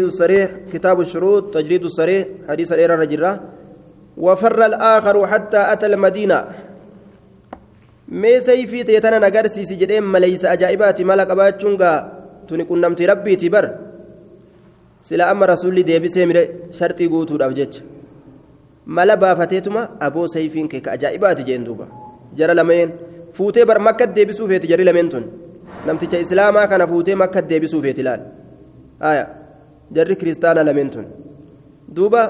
الصريح كتاب الشروط تجريد الصريح حديث الإيرا رجرة وفر الآخر حتى أتى المدينة mee sayfii ta'e tana nagarsiisi jedhee maleysa ajaa'ibaati mala qabaachuun gaa tuni qunnamti rabbiiti bar sila amma rasuulli deebisee mire sharxii guutuudhaaf jecha mala baafateetuma aboo sayfiin kee ka ajaa'ibaati jeen duuba jara lameen fuutee bar makka deebisuu feeti jari lameen tun namticha islaamaa kana fuutee makka deebisuu feeti laal aayaa jarri kiristaana lameen tun duuba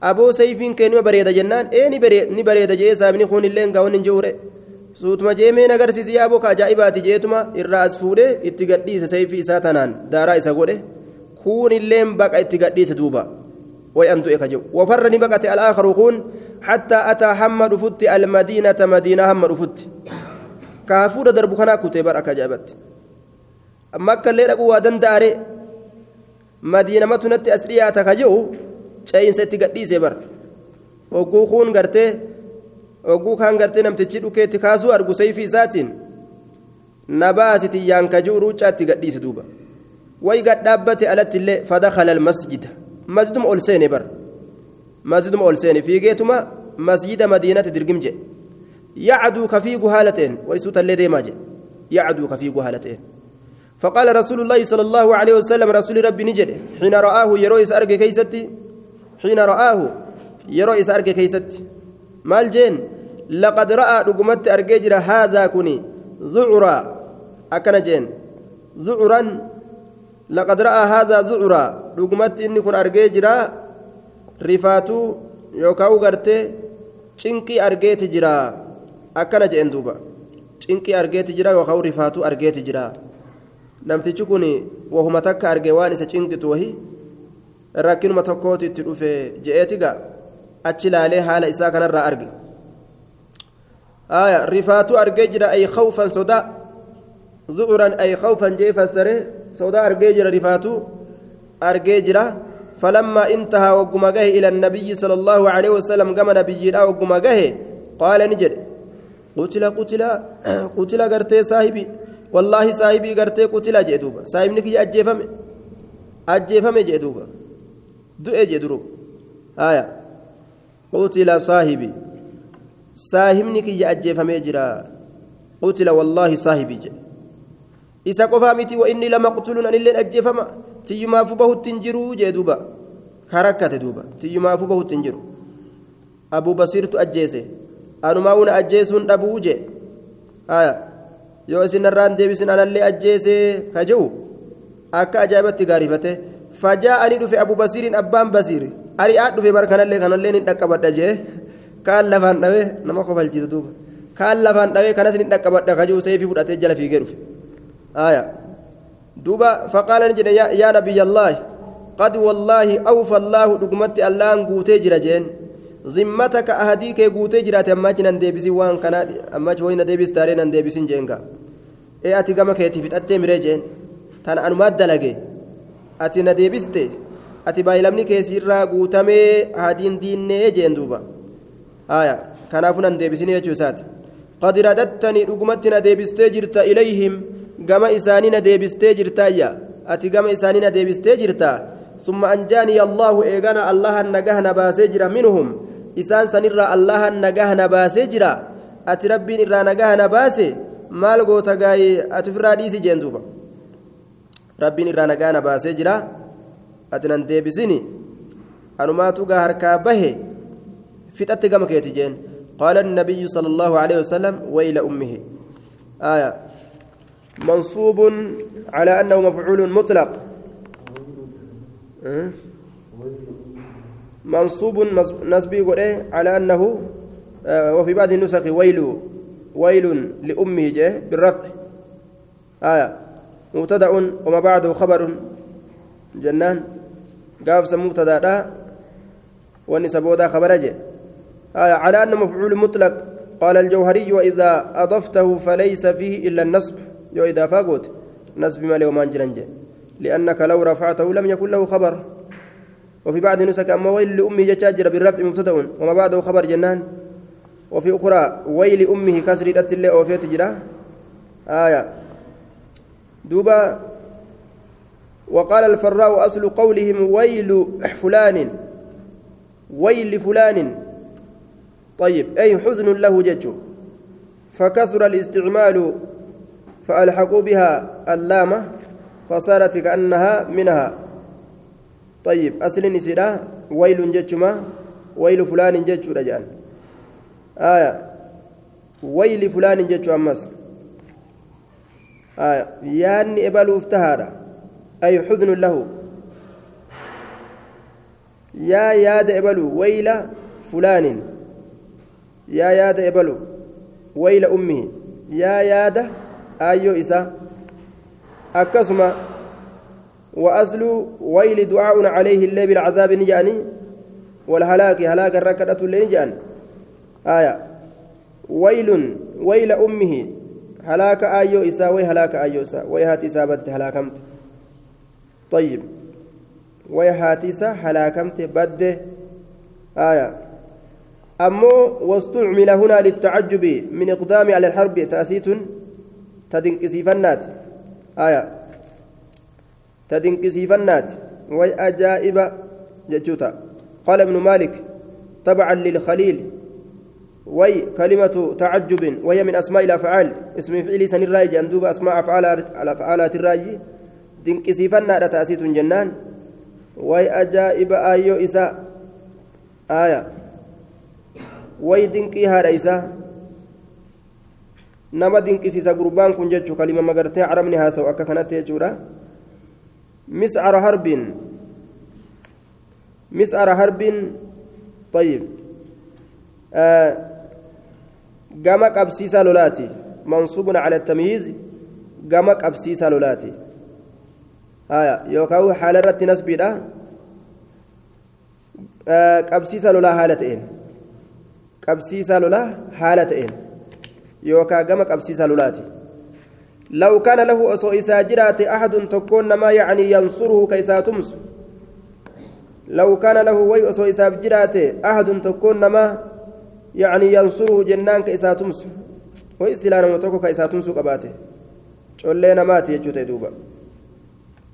aboo sayfiin kee nima bareeda jennaan ee ni bareeda jee saamni kun illee gaawwan hin jirre suutuma jeemeen agarsiisi yaaboo ka ajaa'ibaati jeetuma irraa as fuudhee itti gadhiise sayfii isaa tanaan daaraa isa godhe kuun illee baqa itti gadhiise duuba way an du'e ka jiru wafarra ni baqate al'aakaru kun hattaa ataa hamma dhufutti almadiinata madiinaa hamma dhufutti kaafuudha darbu kanaa kutee bar akka ajaa'ibatti madiinamatu natti as dhiyaata ka jiru ceeyinsa itti gadhiise bar hogguu kuun gartee hogguu kaan gartee namtichi dhukeetti kaasuu argu sayfii isaatiin na baasiti yaanka jiru ruucaa itti gadhiise duuba. Way gad dhaabbate alatti illee fadakala almasjida. Masjiduma ol seene bar masjiduma ol seene. Fiigeetuma masjida madiinati dirgim jedhe yacduu ka fiigu haala ta'een waysuu tallee deemaa jedhe yacduu ka fiigu haala فقال رسول الله صلى الله عليه وسلم رسول ربي نجد حين رآه يرويس أرجع كيستي حين رآه يرويس أرجع كيستي. مال جين؟ لقد رأى رقمت أرججر هذا كني زعرا أكن جين. زعرا لقد رأى هذا زعرا. رقمت إني كن أرججر رفاتو يوكاو غرتي cinqii argeeti jira akkana jeen duuba cinqii argeeti jira yookaan rifaatu argeeti jira namtichi kun wahuma takka arge waan isa cinqitu wahi rakkinuma tokkooti itti dhufe je'eetiga achi laalee haala isaa kanarraa arge aya rifaatu argee jira ay khawfan soda zucuran ay khawfan jee fassare soda argee jira rifaatu argee jira فلما انتهى وقم جه إلى النبي صلى الله عليه وسلم قام نبي وقم جه قال نجد قتل قتل قتل قرتي صاحبي والله صاحبي قرتي قتل جدوبا صاحبني كي أجفم أجفم جدوبا دؤ جدروب آية قتل صاحبي صاحبني كي أجفم جرا قتل والله صاحبي جد isa qofaa miti wainni lamaqtulun anilleen ajjeefama tiyyumaafu bahutti hin jiru jee duuba karakkate duuba tiyyumaafu bahutti hin jiru abuu basiirtu ajjeese anumaa'una ajjeesuun dhabuu jee haya yoo isinarraan deebisin anallee ajjeese ka jehu akka ajaa'ibatti gaarifate fajaa'anii dhufe abuu basiiriin abbaan basiiri ari'aa dhufe bar kanallee ni dhaqqabadha jee kaan lafaan dhawee nama kofalchiisa duuba kaan lafaan dhawee kanas ni dhaqqabadha ka jehu seefii fudhatee jala fiigee dhufe آية دوبا فقال نجد يا, يا نبي الله قد والله أوفى الله دقمت اللان قوتي جرجين ذمتك أهديك قوتي جرات أما جنان ديبسي وان كان أما جوين ديبس تارين أن ديبسين جينكا إيه أتي كما كيتي في أتي مريجين تانا أنو ماد دلقي أتي نديبستي أتي بايلمني كيسيرا قوتمي هادين ديني جين دوبا آية كنافنا ديبسين يجوسات قد رددتني دقمتنا ديبستي جرت إليهم gama isaanii na deebistee jirtaayya ati gama isaanii na deebistee jirta summa anjaanii allaahu eegana allahan nagaha na baasee jira minhum isaan sanirraa allahan nagaha na baasee jira ati rabbiin irraa nagaha na baase maal goota gaayee ati ofirraa dhiisi jeen duuba rabbiin irraa nagaha na baasee jira ati nan deebisini anumaatu gaa harkaa bahe fixatti gama keeti jeen qaala النبي صلى الله عليه وسلم ويل أمه آية منصوب على أنه مفعول مطلق منصوب نسبي على أنه وفي بعض النسخ ويل ويل لأمه جه بالرفع. آية. مبتدأ وما بعده خبر. جنان. قاف مبتدأ والنسبودا خبر جه آية. على أنه مفعول مطلق. قال الجوهري وإذا أضفته فليس فيه إلا النصب. يو إذا فاقوت نسب ما له مانجرنج لأنك لو رفعته لم يكن له خبر. وفي بعض نسك أما ويل لأمه جاجر بالرفع مبتدأ. وما بعده خبر جنان. وفي أخرى ويل أمه كسر الله أو في تجرى. آية. دوبا. وقال الفراء أصل قولهم ويل فلان. ويل فلان. طيب. أي حزن له جج. فكثر الاستعمال فألحقوا بها اللامة فصارت كأنها منها. طيب أصل نسيرا ويل ججما ويل فلان جج رجال. آية ويل فلان جج أمس. آية ياني إبلوف تهارا أي حزن له. يا ياد إبلو ويل فلان. يا ياد إبلو ويل أمه. يا ياد آيو إسا. أكسما وأصل ويل دعاء عليه الليل بالعذاب نجاني والهلاك هلاك الركضة اللي نجان آية. ويل ويل أمه. هلاك آيو إسا وي هلاك آيو إسا. وي هاتي إسا بد هلاكمت. طيب. وي هاتي إسا هلاكمت بد آية. أمو واستعمل هنا للتعجب من إقدام على الحرب تأسيت تدنكسيفنات. آية. تدنكسيفنات وي أجائب جتوتا. قال ابن مالك تبعا للخليل وي كلمة تعجب وهي من أسماء الأفعال. اسم فعل سن الراج أندوب أسماء أفعال الأفعالات الراج دنكسيفنا تأسيت جنان. وي أجائب آيو إساء آية. وي دنكي هذا إساء nama dinqisiisa gurbaan kun jechuu kalima magartee carabni haasa'u akka kanatti jechuudha miscara harbiin miscara harbiin طيب آه gama qabsiisaa lolaati mansuubun cala التمyiiz gama qabsiisaa lolaati haya yookaan haala irratti nasbiidha qabsiisa lolaa haala ta'een qabsiisaa lolaa haala ta'een yookaan لو كان له أصو إساجرات أحد تكون ما يعني ينصره كيسا تمس. لو كان له وي أصو إساجرات أحد تكون ما يعني ينصره جنان كإسا تمس. وإسلا نما توكو كإسا تمس قباته collee namaati jechuute duuba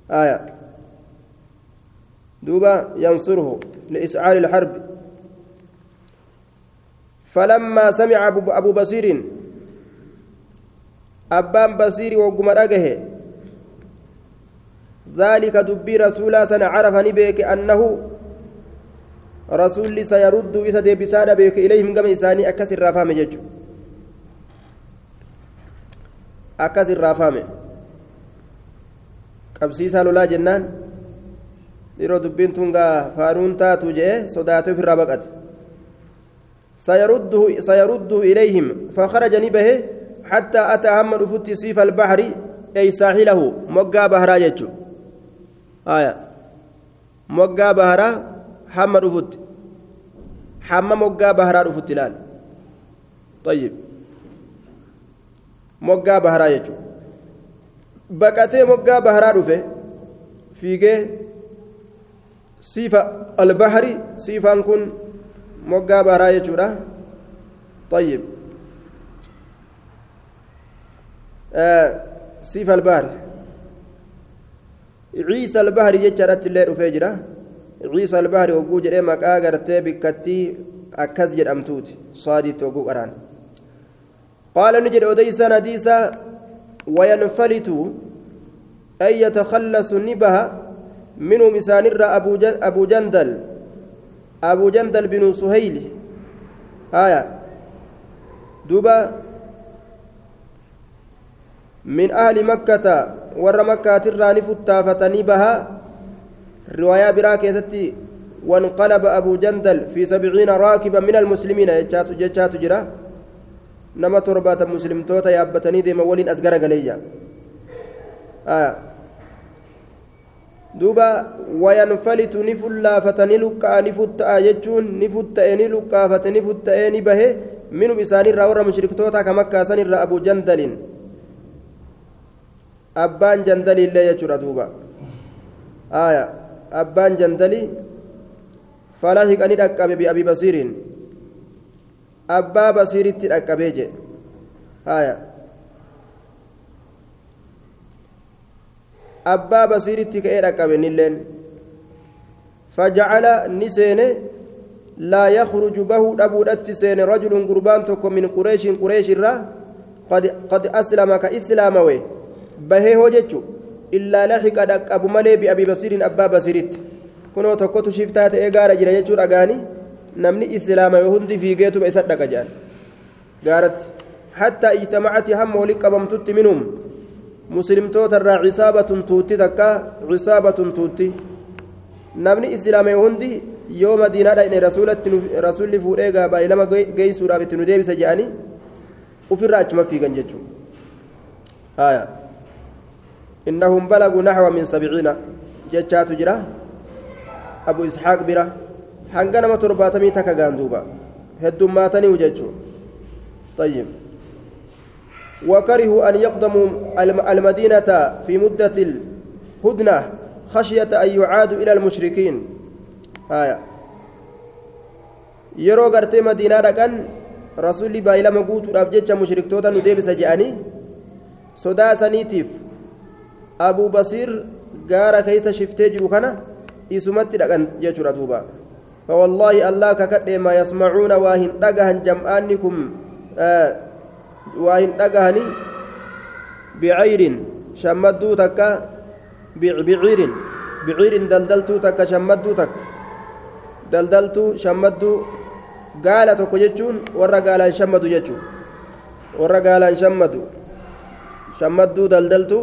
aya duuba yansurhu liiscaari ilharbi فلما سمع أبو بصير أبان بصير وقم رقه ذلك دبي رسولا سنة عرف نبيك أنه isa deebisaadha beeke ilayhim gama isaanii akkas irraa faame jechu akkas irraa faame qabsiisaa lolaa jennaan yeroo dubbiin tun gaa faaruun taatu jee sodaatee ofirraa baqate سيرده سيرده إليهم فخرج نبه حتى أتى هم رفت سيف البحر أي ساحله مقا بهرا يجو آية مقا بهرا dhufutti hamma moggaa baharaa dhufutti ilaal طيب moggaa baharaa jechuudha baqatee moggaa baharaa dhufe fiigee siifa albahari siifaan kun moggaa baharaa jechuudha طيب آه سيف البحر عيسى البحر يجرت الليل رفيجره ciisa albahri hogguu jedhee maqaa gartee bikkattii akkas jedhamtuuti saadiitti hogguu qaraan qaala ni jedhe odeysan hadiisa wayanfalitu an yatakhallasu ni baha minhum isaanirra abu jandal abu jandal binu suhayli haya duba min ahli makkata warra makkaatirraa ni futtaafatanii baha رواية برا كيستي وانقلب أبو جندل في سبعين راكبا من المسلمين جتشات جتشات جرا نما تربات مسلم توتا يابتني ديما ولين أزقر قليا آه duuba wayanfalitu ni fullaafata ni luqqa'a ni futta'a jechuun ni futta'e ni luqqaafate ni futta'e ni bahe minum isaanirraa warra mushriktoota ka makkaasanirra abu abbaan jandaliillee jechuudha duuba aayaa abbaan jandalii falahiqa ni dhaqqabe bi'abi basiiriin abbaa basiiritti dhaqqabee jedhe haya abbaa basiiritti ka'ee dhaqqabe nilleen فجعل نسين لا يخرج به أبودت سين رجل قربان تكو من قريش قريش الرا قد قد أسلم كإسلام وي به هوجتشو إلا لحق دك أبو ملي بأبي بصير أبا بصيرت كنو تكو تشفتات إيقار جرى يجور أغاني نمني إسلام يهندي في جيتو بإسد جان قالت حتى اجتمعت هم ولك أبمتت منهم مسلم توتر عصابة توتي تكا عصابة توتي namni islaame hundi yoo madiinaadha inni rasuulli fuudhee gaabaa lama geessuudhaaf itti nu deebisa jedhanii ofirraa achuma fiigan jechuudha balaguu naxwa min sabciina jechaatu jira abu isxaaq bira hanga nama torbaatamii takka gaanduuba heddummaataniihu jechuudha طيب وكرهوا أن يقدموا المدينة في مدة الهدنة خشية أن يعادوا إلى المشركين آية yeroo gartee madiinaa dhaqan rasuulli baay'ilama guutuudhaaf jecha mushriktoota nu deebisa je'anii sodaa saniitiif abuu basiir gaara keessa shiftee jiru kana isumatti dhaqan jechuudha duuba فوالله الله ككدي ما يسمعون واهن دغهن جمعانكم آه واهن دغهني بعير شمدوا تكا بعير بعير دلدلتو تكا شمدوا تكا دلدلتو شمدوا gaala tokko jechuun warra gaalaan shammadu jechuun warra gaalaan shammadu shammadduu daldaltu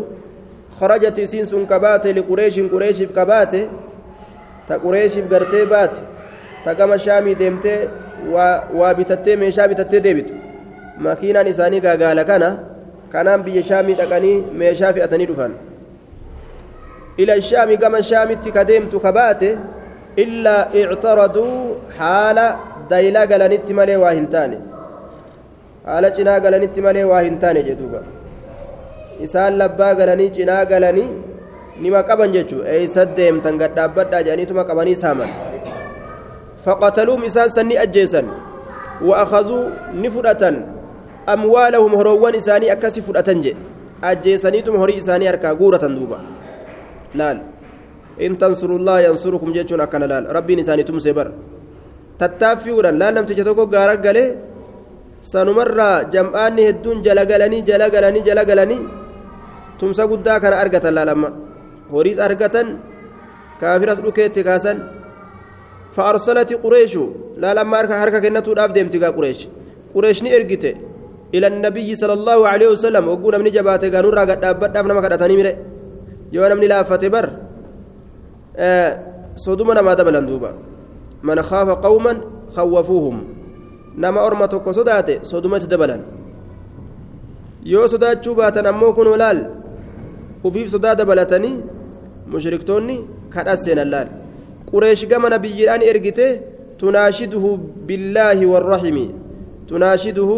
خرجت isiin sun kabaate liqureeshin qureeshiif kabaate ta qureeshiif gartee baate ta gama shaamii deemtee waa bitattee meeshaa bitattee deebitu makiinaan isaanii gaagaala kana kanaan biyya shaamii dhaqanii meeshaa fe'atanii dhufan ila shaamii gama shaamitti ka deemtu kabaate illaa ictaraduu haala daylaa galanitti malee waa hin taane haala isaan labbaa galanii cinaa galanii nima qaban jechuudha. Eeysa deemtan gadhaabbadhaa jedhaniituma qabanii saaman. Faqataluum isaan sanni ajjeesan. Wa'akazuu ni fudhatan. Amwaalahum horoowwan isaanii akkasi fudhatan jedhe ajjeesaniituma horii isaanii harkaa guuratan duuba. Laal. In tansurullaha yansurukum jechuun akkana laal. Rabbiin isaanii tumsee bara. Tattaaffiidhaan laal namticha tokko gaara galee sanumarraa jam'aanni hedduun jala galanii jala galanii jala galanii tumsa guddaa kana argatan laalamma horiis argatan kaafiras dhukeetti kaasan fa'aarsalati qureeshu laalamma harka kennatuudhaaf deemti gaa qureesh qureesh ni ergite ila nabiyyi sallallahu alaihi wasallam ogguu namni jabaate gaanurraa gadhaabbadhaaf nama kadhatanii mire yoo namni laaffate bar soduma namaa dabalan duuba من خاف قوما خوفوهم نما أرمى tokko sodaate sodumatti dabalan yoo sodaachuu baatan ammoo kun laal ufiif sodaa dabalatanii mushriktoonni kadhas seenan laal qureesh gama nabiyyiidhaan ergite tunaashiduhu billaahi warrahimi tunaashiduhu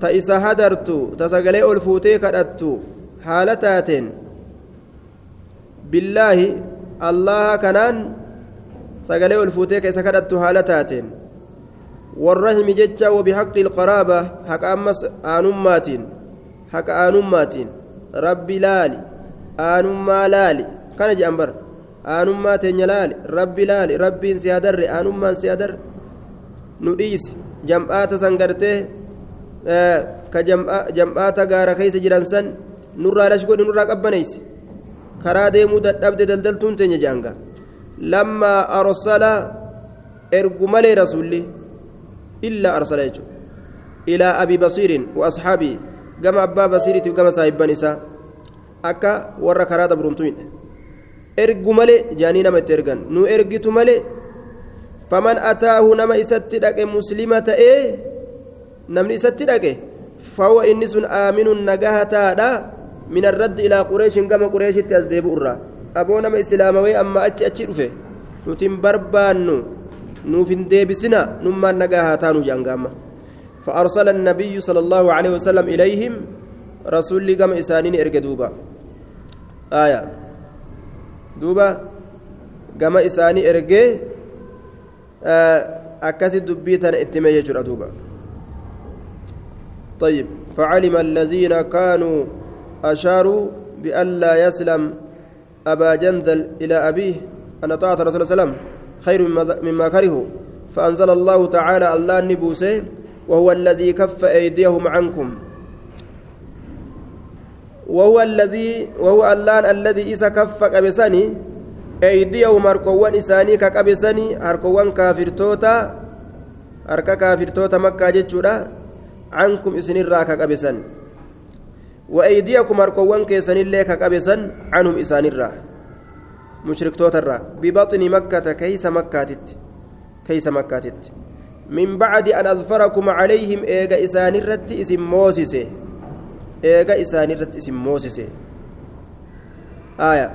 ta isa hadartu ta sagalee ol fuutee kadhattu haala taateen billaahi allaha kanaan sagalee ol fuutee keessa kadhattu haala taateen warrahimi jecha wabihaqi ilqaraaba haqa ammas aanummaatiin haqa aanummaatiin rabbi laali aanummaa laali kana jedhan bara. Aanummaa teenya laali rabbi laali rabbiin si hadarre aanummaan si hadarre. Nu dhiisi jam'aata san gartee eh, ka jam'aata gaara keessa jiran san nurraa lash godhi nurraa qabbaneyse karaa deemuu dadhabde daldaltuun teenya jaanga lammaa arsala ergu malee rasulli illaa arsala jechuudha. Ilaa abi basiirin wa asxaabii أرسل يجو إلى أبي بصير وأصحابه كما أبا بصير كما صاحب نساء أكا ورا كرادا برمتوين إرجمالي جانينا مترجن نو إرجتو مالي فمن أتاه نما إستدك مسلمة إيه نمني إستدك فهو إنس آمن نجاها تادا من الرد إلى قريش كما قريش تزديب أرى aboo nama islaamawee amma achi achi dhufe nuti hin barbaannu nuuf hin deebisina nummaan nagaa haa taanu jedhan gaamma. فأرسل النبي صلى الله عليه وسلم إليهم رسول كما إسانين إرجع دوبا. آية. دوبا. كما إساني إرجع أكاسي دبيتا إتمي يجرى دوبا. طيب. فعلم الذين كانوا أشاروا بألا يسلم أبا جندل إلى أبيه أن طاعة رسول الله صلى الله عليه وسلم خير مما كرهوا. فأنزل الله تعالى الله نبوسه وهو الذي كف أيديهم عنكم. وهو الذي وهو اللان الذي إذا كف كبسني أيديهم هركوان إساني ككبسني هركوان كافر توتا هركا كافر توتا مكة جتشورا عنكم إسنين راكا كبسن وأيديكم هركوان كيسن اللي ككبسن عنهم إسانين را. مشرك توتا را. ببطن مكة كيس مكاتت كيس مكاتت من بعد أن أظفركم عليهم إيغا إسانين رت إسم موسسه eega isaanirratti isin moosise aya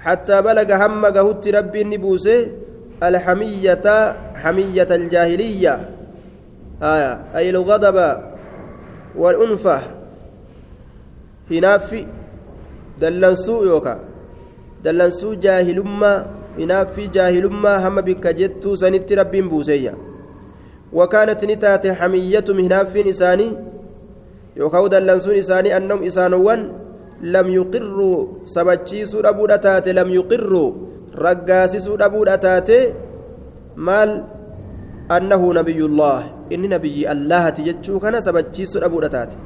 حتى بلغ هم قهوت ربي نبوسه الحمية حمية الجاهلية. آية. أي الغضب والأنفة. هنافي. دلنسو يوكا. دلنسو جاهلما هنافي جاهلما هم بك جتو سنت ربي بوسيا وكانت نتات حمية هنافي نساني yookaan dallansuun isaanii annahum isaanowwan lam yuqirruu sabachiisuu dhabuudha taate lam yuqirruu raggaasisuu dhabuudha taate maal annahu nabiyyullah inni nabiyyi allahati jechuu kana sabachiisuu dhabuudha taate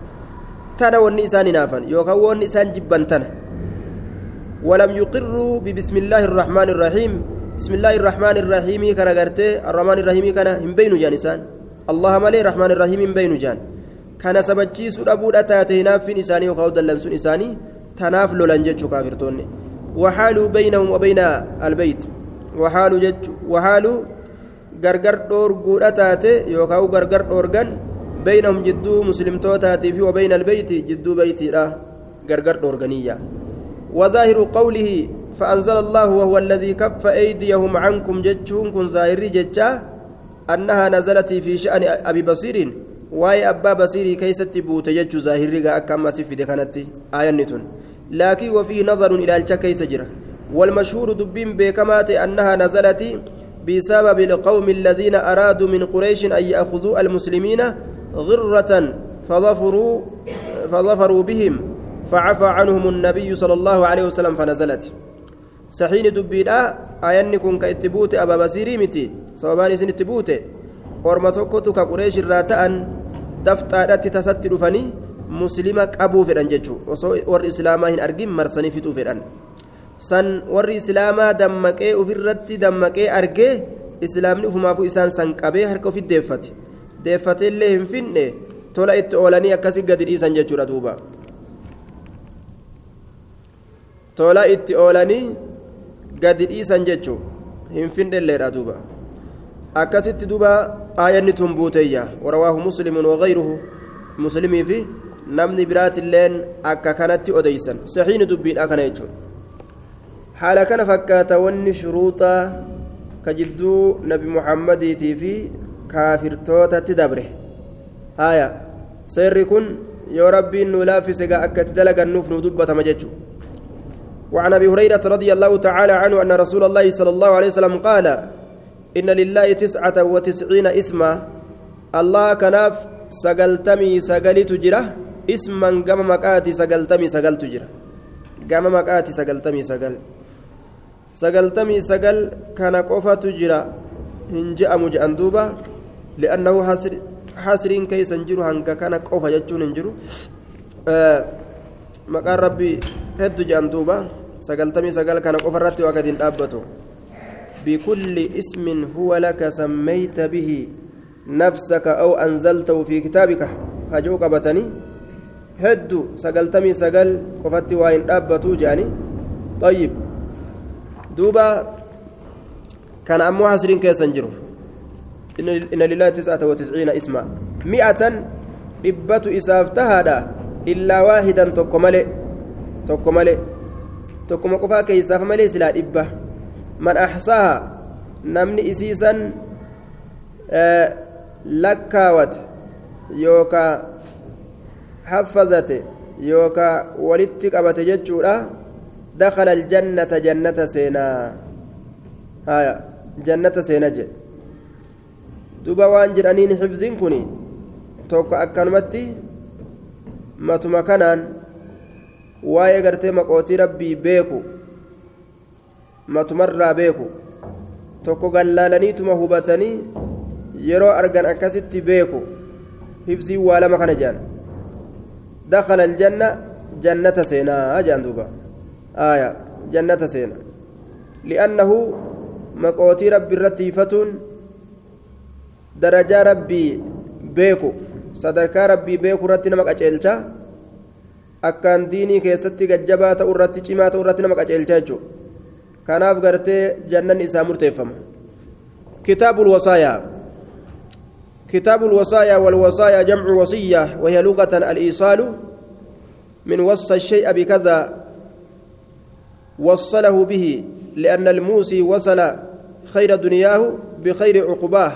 tana wanni isaan hinaafan yookaan wanni isaan jibban tana ولم يقروا ببسم الله الرحمن الرحيم بسم الله الرحمن الرحيم كان غرتي الرحمن الرحيم كان هم بين جانسان الله مالي الرحمن الرحيم هم بين جان kana sabachiisuu dhabuudha taate hinaaffiin isaanii yookaan dallansuun isaanii tanaaf lolan jechuu kaafirtoonni waxaaluu baynahum wabayna albayt waxaaluu jechu waxaaluu gargar dhoorguudha taate yookaan gargar dhoorgan baynahum jidduu muslimtootaatii fi wabayna albayti jidduu baytiidha gargar dhoorganiyya وظاهر قوله فأنزل الله وهو الذي كف أيديهم عنكم جتشون كن ظاهري جتشا أنها نزلت في شأن أبي بصير. basiirii keeysatti buute jechuu zaahirrigaa akka amma si fide kanatti aayanni tun laakiin wafii nadarun ilaalcha keeysa jira والمشهور دبين بكمات أنها نزلت بسبب القوم الذين أرادوا من قريش أن يأخذوا المسلمين غرة فظفروا فظفروا بهم. فعفى عنهم النبي صلى الله عليه وسلم فنزلت سحين دبيدا آيانكم كاتبوت أبا بصيري متي سببان سن اتبوت tokkotu ka qureesh irraa ta'an dafxaadhatti tasatti dhufanii muslima qabuu fedhan jechuun osoo warri islaamaa hin argin marsanii fixuu fedhan san warri islaamaa dammaqee ofirratti dammaqee argee islaamni ufumaafuu isaan san qabee harka ofit deeffate deeffatee illee hin finne tola itti oolanii tola itti oolanii gadi dhiisan jechuun hin finne illeedha duuba. Akkasitti duuba aayanni tun buuteeyya. Warawaahu muslimun wagayruhu muslimii fi namni biraatilleen akka kanatti odeysan. Saxiini dubbiidha kana jechuun. Haala kana fakkaata wanni shuruuxaa ka jidduu nabi muhammadiitii fi kaafirtootatti dabre. Haya seerri kun yoo rabbiin nu laaffise gaa akka itti dalagannuuf nu dubbatama jechuu وعن أبي هريرة رضي الله تعالى عنه أن رسول الله صلى الله عليه وسلم قال إن لله تسعة وتسعين إسما الله كناف سقلتمي سقلت جرة إسما قام مكاتي سقلتمي سقلت جرة. قام مكاتي سقلتمي سقل. سقلتمي سقل كان قفة جرة. إن جاء مجأندوبة لأنه حسر حسرين كيس انجرو هنك كان قفة جتشون انجرو. آه مقام ربي هد جأندوبة سقلتمي سقل كان قفة رتي وقت دابته بكل اسم هو لك سميت به نفسك أو أنزلته في كتابك هجوك بتني هدو سقلتمي سقل قفت وين أبتو جاني طيب دوبا كان أمو حسرين كيسنجرو إن, لله تسعة وتسعين اسما مئة إبت إسافتها إلا واحدا تقملي تقملي تقم قفا كيساف ملي سلا إبه من أحصاها نمني إسيسا آه لكاوت يوكا حفظت يوكا ولدتك أبت جتشورا دخل الجنة جنة سينا هايا جنة سينا جي دوبا وان جرانين حفظين كوني توكا أكنمتي matuma kanaan waa'ee gartee maqootii rabbii beeku matumarraa beeku tokko gallaalaniituma hubatanii yeroo argan akkasitti beeku. Hibsii waa lama kana jedhan dakhala aljanna jannata seenaa jedhan duuba. Aaya jannata seena li'annahu maqootii rabbi irratti hifatuun darajaa rabbii beeku. Sadarkaa rabbii beeku irratti nama qaceelcha akkaan diinii keessatti gajjabaa ta'u irratti cimaa ta'u irratti nama qaceelcha jechuudha kanaaf gartee jannan isaa murteeffama kitaabul wasaayaa كتاب الوصايا والوصايا جمع وصية وهي لغة الإيصال من وصى الشيء بكذا وصله به لأن الموسي وصل خير دنياه بخير عقباه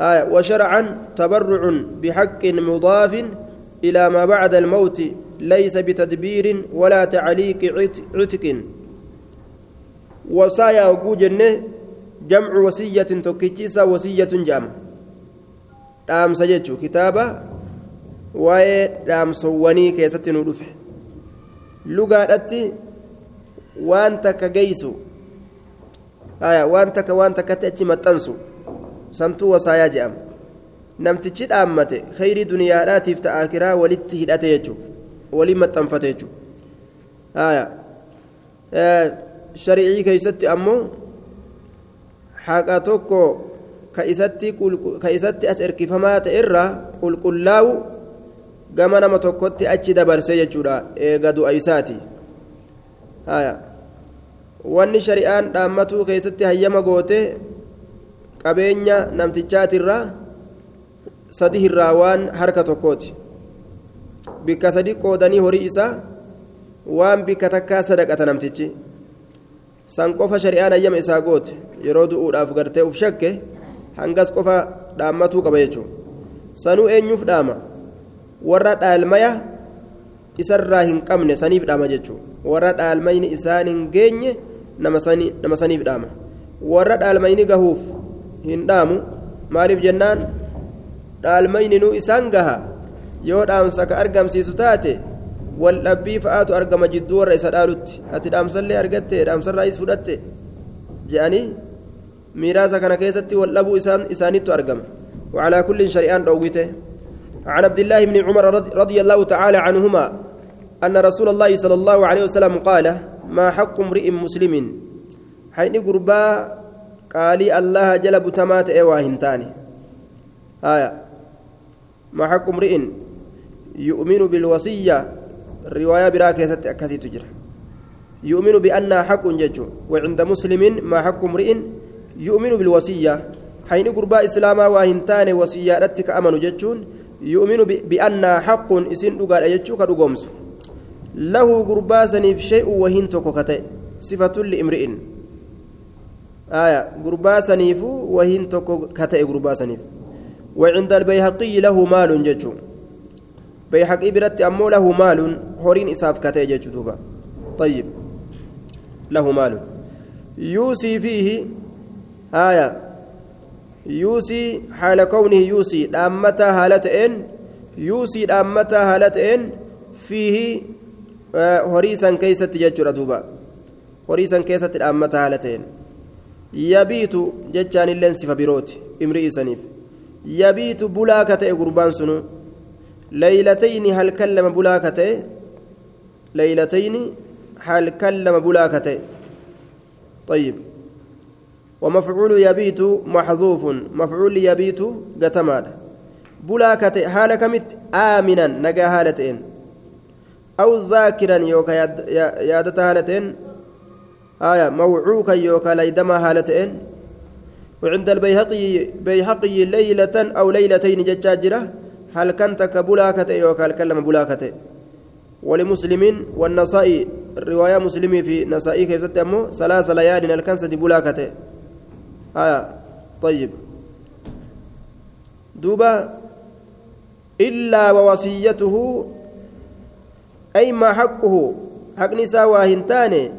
آية وشرعا تبرع بحق مضاف إلى ما بعد الموت ليس بتدبير ولا تعليق عتق وصايا وجوجن جمع وصية توكيتشيسا وصية jechuun kitaaba waa'ee dhaamsowwanii keessatti nu dhufe lugaadhatti waan takka geessu waan takka waan takkatti achi maxxansu santuu wasaayaa jedhama namtichi dhaammate khayrii duniyaadhaatiif ta'a akiraa walitti hidhate jechuudha. Waliin maxxanfate jechuudha. Shari'ii keessatti ammoo haqa tokko ka isatti as erkifamaa ta'e irraa qulqullaa'u gama nama tokkotti achi dabarsee jechuudha. Eega du'a isaati. Wanni shari'aan dhaammatuu keessatti hayyama goote qabeenya namtichaatirraa sadi irraa waan harka tokkooti bikka sadi qoodanii horii isaa waan bikka takkaa sadaqata namtichi san qofa shari'aan hayyama isaa goote yeroo du'uudhaaf gartee uf shakke hangas qofa dhaammatuu qaba jechuudha sanuu eenyuuf dhaama warra dhaalmaya isarraa hin qabne saniif dhaama jechuudha warra dhaalmayni isaan hin geenye nama saniif dhaama warra dhaalmayni gahuuf hin dhaamu maaliif jennaan dhaalmayni nuu isaan gaha yoo dhaamsa ka argamsiisu taate wal dhabbii fa'aatu argama jidduu warra isa dhaalutti. Ati dhaamsallee argatte dhaamsarraayis fudhatte je'anii كان كيستي والأبو إسان إسانيت أرقم وعلى كل شريان رويته عن عبد الله بن عمر رضي الله تعالى عنهما أن رسول الله صلى الله عليه وسلم قال ما حق امرئ مسلم حين قربا قالي الله جلب تمات إيواهن تاني آية ما حق امرئ يؤمن بالوصية الرواية براكزة أكاسي تجرى يؤمن بأنها حق جج وعند مسلم ما حق امرئ يؤمن بالوصية. حين قربا إسلاما وهنتان وصية رتك أمن جتون يؤمن بأن حق إسن دقال أجتشو كدقومس له قربا سنيف شيء وهنتك كتئ صفة لامرئ آية. قربا سنيف وهنتك كتئ قربا سنيف. وعند البيهقي له مال جتشو. بيحقي برت أمو له مال هورين إساف كتئ جتشو طيب له مال. يوصي فيه آية. يوسي حال كونه يوسي دامتا هالتين يوسي دامتا هالتين فيه هريسا كيست ججر دوبا هريسا كيست دامتا هالتين يبيت يبيت بلاكة قربان سنو ليلتين هل كلم بلاكة ليلتين هل كلم بلاكة طيب ومفعول يبيت محذوف مفعول يبيت قتماد بلاكة حال كمت آمنا نجا هالتين أو ذاكرا يوكا يادة هالتين آية موعوكا يوكا ليدما هالتين وعند البيهقي بيهقي ليلة أو ليلتين ججاجرة هل كنت كبلاكة يوكا الكلمة بلاكة ولمسلم والنسائي الرواية مسلمي في نسائي كيف ستمو ثلاث ليال الكنسة بلاكة؟ آية. طيب. دوبا. إلا ووصيته أي ما حقه حق نساء واهنتان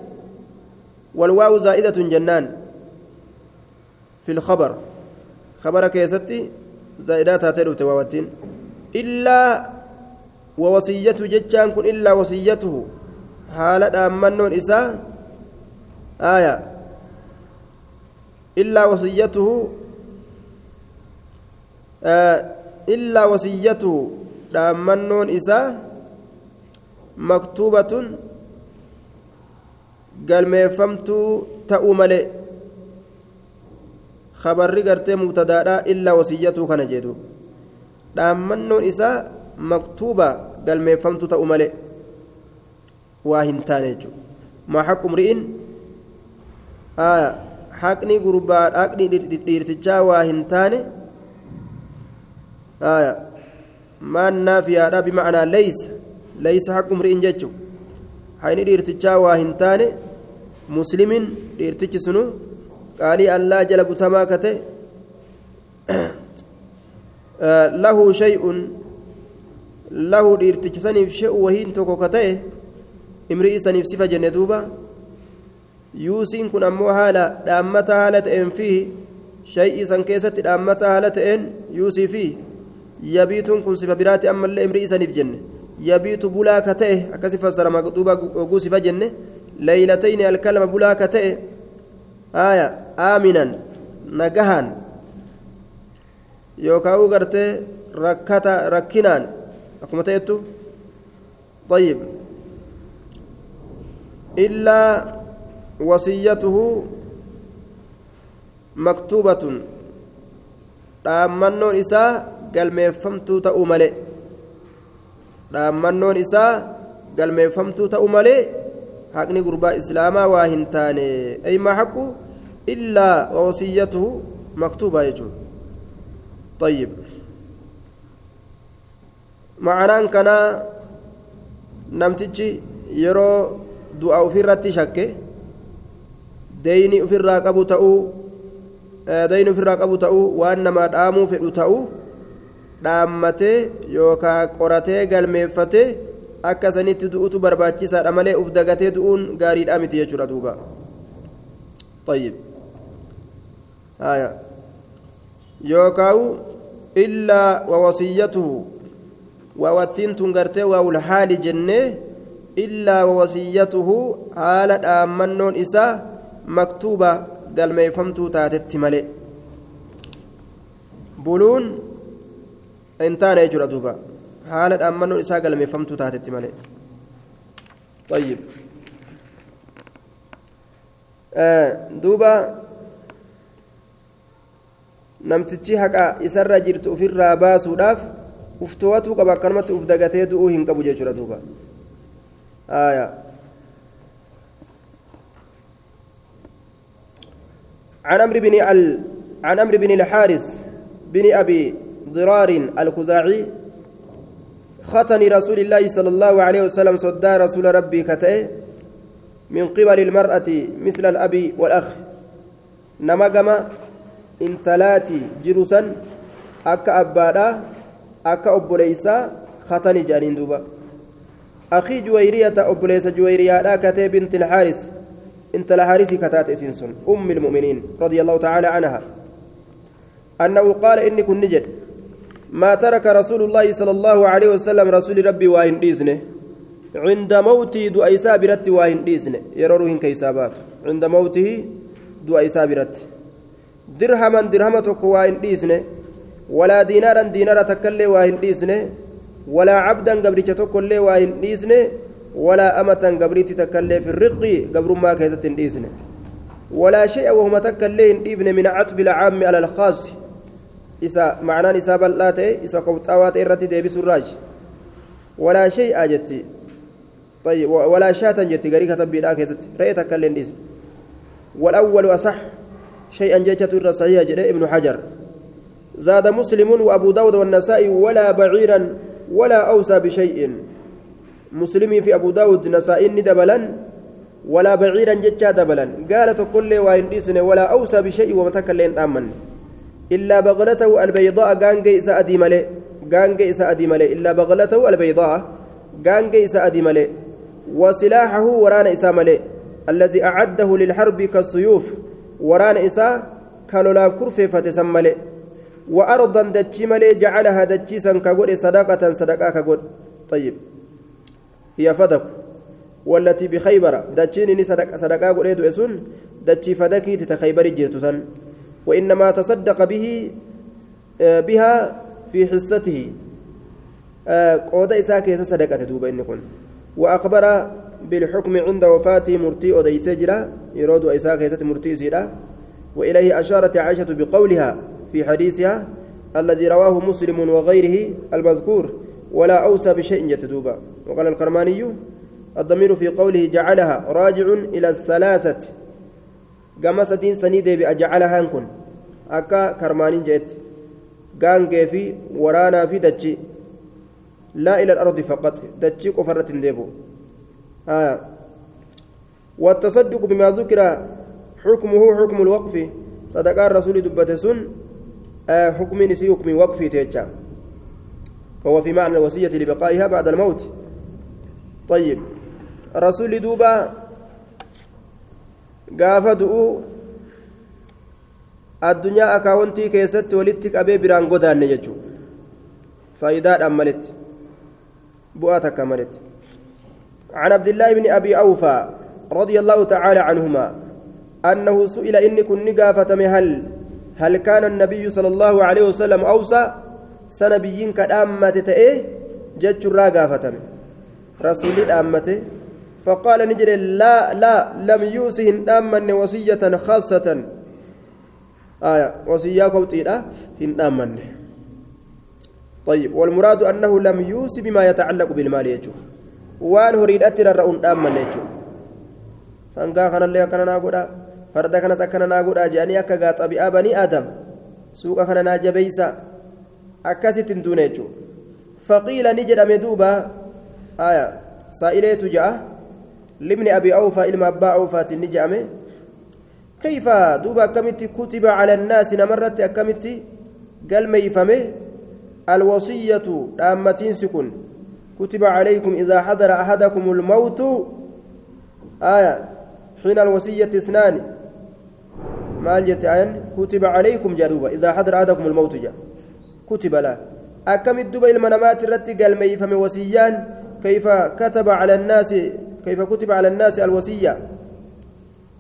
والواو زائدة جنان. في الخبر. خبر كيستي زائدات هاتلو تواوتين. إلا ووصيته جتان كن إلا وصيته. حالة أمنون إساء آية. إلا وصيته آه إلا وصيته أمنون إساء مكتوبة galmeeffamtuu ta'uu malee gartee mubtadaadha illaa wasiyyatuu kana jedhu dhaammannoon isaa maktuuba galmeeffamtuu ta'uu malee waa hin taane jechuudha maa haqu mri'in haqni gurbaa haqni dhiirtichaa waa hin taane maan naafiyaadha bimacnaa leeysa leeysa haqu mri'in jechuudha hayni dhiirtichaa waa hin taane muslimin dhiirtichi sunu jala butamaa kate lahu shay'un lahu dhiirtichi saniif she'u wahiin tokko ka ta'e imri'i saniif sifa jenne duuba yuusiin kun ammoo haala dhaammata haala ta'een fi shay'ii san keessatti dhaammata haala ta'een yuusii fi yabiituun kun sifa biraati ammallee imri'i saniif jenne yabiitu bulaa ka ta'e akkasi fassara maqduuba oguu sifa jenne leeylatayni alkalama bulaa ka ta'e aya aaminan nagahan yookaan gartee rakkata rakkinaan akkuma ta'ettu طيب إلا وصيته مكتوبة dhaammannoon isaa galmeeffamtuu ta'uu malee dhaammannoon isaa galmeeffamtuu ta'uu malee haqni gurbaa islaamaa waa hin taane aymaa haqu illaa wasiyyatuhu maktuubaa jechuun ayyib macanaan kanaa namtichi yeroo du'a ufirratti shakke deyni ufirraa qabu ta'uu deyni ufirraa qabu ta'uu waan namaa dhaamuu fedhu ta'uu dhaammatee yookaa qoratee galmeeffate akka sanitti du'utu barbaachisaadha malee uf dagatee du'uun gaariidhaa miti jechuudha duuba ayyib آية يوكاو إلا ووصيته ووتين تنغرتي والحال جنة إلا ووصيته حال آمنون إسا مكتوبة قال ما يفهمتو تاتت ملئ بلون انتان يجرى دوبا حال آمنون إسا قال ما يفهمتو تاتت ملئ طيب آه دوبا namtichi haqa isarra jirtu ofirraa baasuudhaaf uftowatuu qaba akkanumatti uf dagatee du'uu hin qabu jechuudha duuba. عن عمرو بن ال... عن عمرو بن الحارث بن ابي ضرار الخزاعي ختن رسول الله صلى الله عليه وسلم صدى رسول ربي كتئ من قبل المرأة مثل الأب والأخ نمجم intalaati jiru san akka abbaadha akka obboleeysaa katani jedhaniin duuba akii juwayriyata obboleessa juwayriyaadha katee binti ilhaaris intala haarisii kataate isiin sun ummi ilmu'miniin radia allahu tacaala canha annahu qaala inni kun ni jedhe ما ترك رسول الله صلى الله عليه وسلم رسول ربي واهن ديسنه عند موته دو أيسا برت واهن ديسنه يرورهن كيسابات عند موته دو أيسا برت dirhaman dirhama tokko waa hin dhiisne walaa diinaaran diinara takkaillee waa hin dhiisne walaa cabdan gabricha tokkollee waa hin dhiisne walaa amatan gabriitti takkaillee firriqii gabrummaa keessatti hin dhiisne walaa shay'a wahuma takkaillee hin dhiifne min catfi lcaammi ala alkhaasi isa macnaan isaa bal'aa ta'e isa qobxaawaa ta'e irratti deebisurraaji walaa shay'a jetti walaa shaatan jetti garii katabbiidhaa keessatti re'ee takkaillee hin dhiisne والأول أصح شيئا الرا صحيح جده ابن حجر. زاد مسلم وأبو داود والنسائي ولا بعيرا ولا اوصى بشيء. مسلم في أبو داود نسائي دبلا ولا بعيرا جتا دبلا. قالت كل وين ولا اوصى بشيء ومتكلين آمن. إلا بغلته البيضاء ملي غانجي سادي ملي إلا بغلته البيضاء سادي ملي وسلاحه ورانا اسامله الذي أعده للحرب كالسيوف. Waraana isaa ka lolaaf kurfeeffate san male wa ardan dachii malee jacalahaa dachii san ka godhe sadaqatan sadaqaa ka godhe. طيب هي فدك والتي بخيبر دتشيني صدق صدقا قريد اسون دتشي فدكي تتخيبر جيرتسن وإنما تصدق به بها في حصته قود إساء كيس صدقة دوبا إن وأخبر بالحكم عند وفاته مرتي أديس جرا يرود إساء كيس مرتي سيرا. وإليه أشارت عائشة بقولها في حديثها الذي رواه مسلم وغيره المذكور ولا أوسى بشيء يتدوبا وقال الكرماني الضمير في قوله جعلها راجع إلى الثلاثة. قام سدين سنيدي بأجعلها نكون أكا كرمانين جئت gaangee fi waraanaa fi dachi laa ila alardi faqat dachii qofa irratti deebi'u والتصدق بما ذكر حكمه حكم الوقف صدقاء الرسول دبتسون حكم نسي حكم وقف تيجا وهو في معنى الوصية لبقائها بعد الموت طيب رسول دوبا قافدوا addunyaa akaawuntii keessatti walitti qabee biraan godaanne jechuudha faayidaadhaan malitti عن عبد الله بن أبي أوفى رضي الله تعالى عنهما أنه سئل إني كن قافة هل هل كان النبي صلى الله عليه وسلم أوصى سنبيين كدامة تأيه جت قافة رسول الأمة فقال نجري لا لا لم يوسهن أمن وصية خاصة. آية وصيا كوتيدا هن آمن. طيب والمراد أنه لم يوصي بما يتعلق بالمال يجو وان هريد أتر الرؤون آمن يجو سانقا كان اللي كان ناقودا فردا كان سكن ناقودا جاني أكا قاطع بني آدم سوق كان ناجبيسا أكست دون يجو فقيل نجد مدوبا آية سائلة جاء لابن أبي أوفى إلما أبا أوفى نجأمه كيف دوبا كمتي كتب على الناس نمرت أكمتي قال ما يفهمه الوصية دامتين سكن كتب عليكم إذا حضر أحدكم الموت. آية حين الوصية اثنان. ما جت آية؟ كتب عليكم جدوبا إذا حضر أحدكم الموت جاء. كتب لا. أكمت دوبا المنامات التي قال يفهم وصيان؟ كيف كتب على الناس كيف كتب على الناس الوصية؟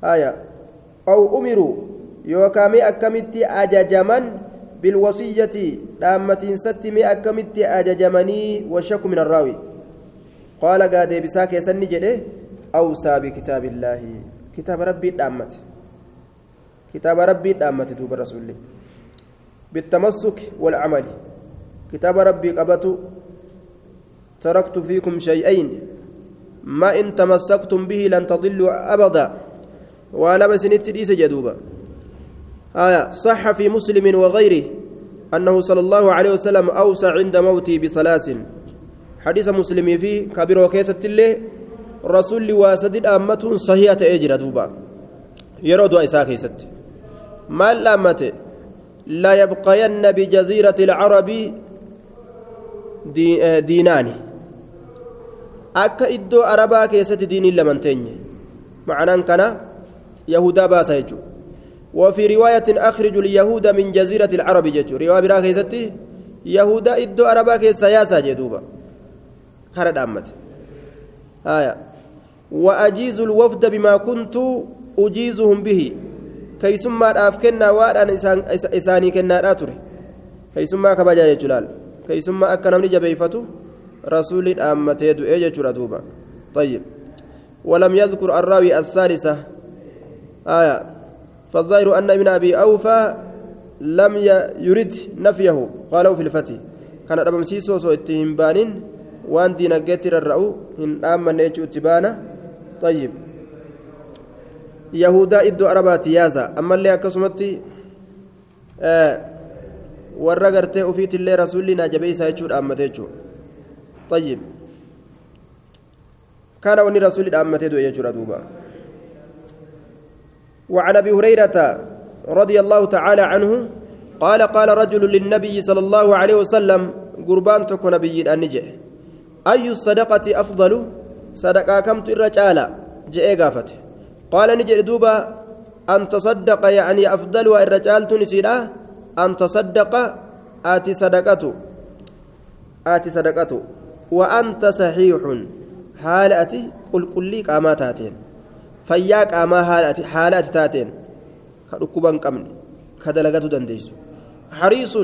آية. أو أمروا يوكامي أكمتي أججمن. بالوصية دامة ستمي أكمتي أججمني والشك من الراوي. قال قاد بساك يسني جده أوصى بكتاب الله. كتاب ربي دامت. كتاب ربي دامت دوب الرسول. بالتمسك والعمل. كتاب ربي قبته تركت فيكم شيئين. ما إن تمسكتم به لن تضلوا أبدا. ولما سنت ليس جدوبا. آية صح في مسلم وغيره أنه صلى الله عليه وسلم أوصى عند موته بثلاث. حديث مسلم فيه كبير وكيسة الله رسول واسد أمة صحيحة أجر دوبا. يرود إساء كيست. ما الأمة لا يبقين بجزيرة العرب دي دينان. أكا إدو أربا كيست دين لمنتين معنى كان يهودا باسا يجو. وفي رواية أخرج اليهود من جزيرة العرب جتو رواية برا كيستي يهودا إدو أربا كيسا ياسا جدوبا. هرد أمت. آية. وأجيز الوفد بما كنت أجيزهم به. كيسما أفكنا وأن إساني كنا آتره كيسما كبجا جلال كيسما أكنا من جبيفتو. رسول أمت يدو إيجا دوبا طيب. ولم يذكر الراوي الثالثة. آية. فالظاهر أن ابن أبي أوفى لم يرد نفيه. قالوا في الفتي كان أبا مسيسو سو اتهم بانين وان دينا قتر الرأو إن آمن نيجو اتبانا. طيب. يهودا إدو أربات يازا. أما اللي أكسمتي آه warra gartee ufiit illee rasuulli naa jabeeysaa jechuu dhaammate jechuu طيب. كان وني رسول dhaammate du'e jechuudha وعن أبي هريرة رضي الله تعالى عنه قال قال رجل للنبي صلى الله عليه وسلم قربان تكون نبي النجح أي الصدقة أفضل؟ صدقة كم الرجال جاء قافته قال نجد دوبا أن تصدق يعني أفضل الرجال تنسيدا أن تصدق؟ آتي صدقته آتي صدقته وأنت صحيح. حالتي قل قل لي قاما تاتين فيا قاما حالتي حالتي تاتين كركبان قمن كدلغتو دنديس حريص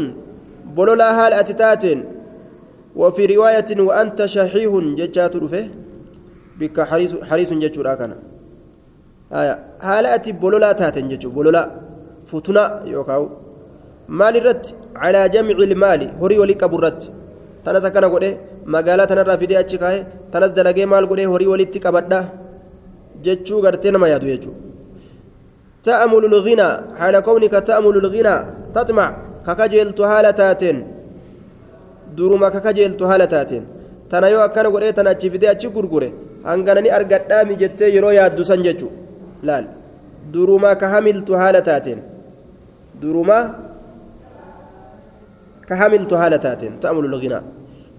بلولا حالتي تاتين وفي رواية وأنت شحيح ججات رفه بك حريص حريص ججورا كان آية حالتي بلولا تاتين ججو بلولا فتنا يوكاو مال الرد على جمع المال هري ولي كبرت tanas akkana godhe magaalaa tanarraa fidee achi kaa'e tanas dalagee maal godhe horii walitti qabadha jechuu gartee nama yaadu jechuudha ta'amulu lughinaa haala kownika ta'amulu lughinaa taxmac kakajeeltu haala taateen duruma kakajeeltu haala taateen tana yoo akkana godhee tana achi fidee achi gurgure hanganani argadhaami jettee yeroo yaaddu san jechuudha laal duruma ka hamiltu haala taateen duruma كهملت هالتاتين تأمل الغناء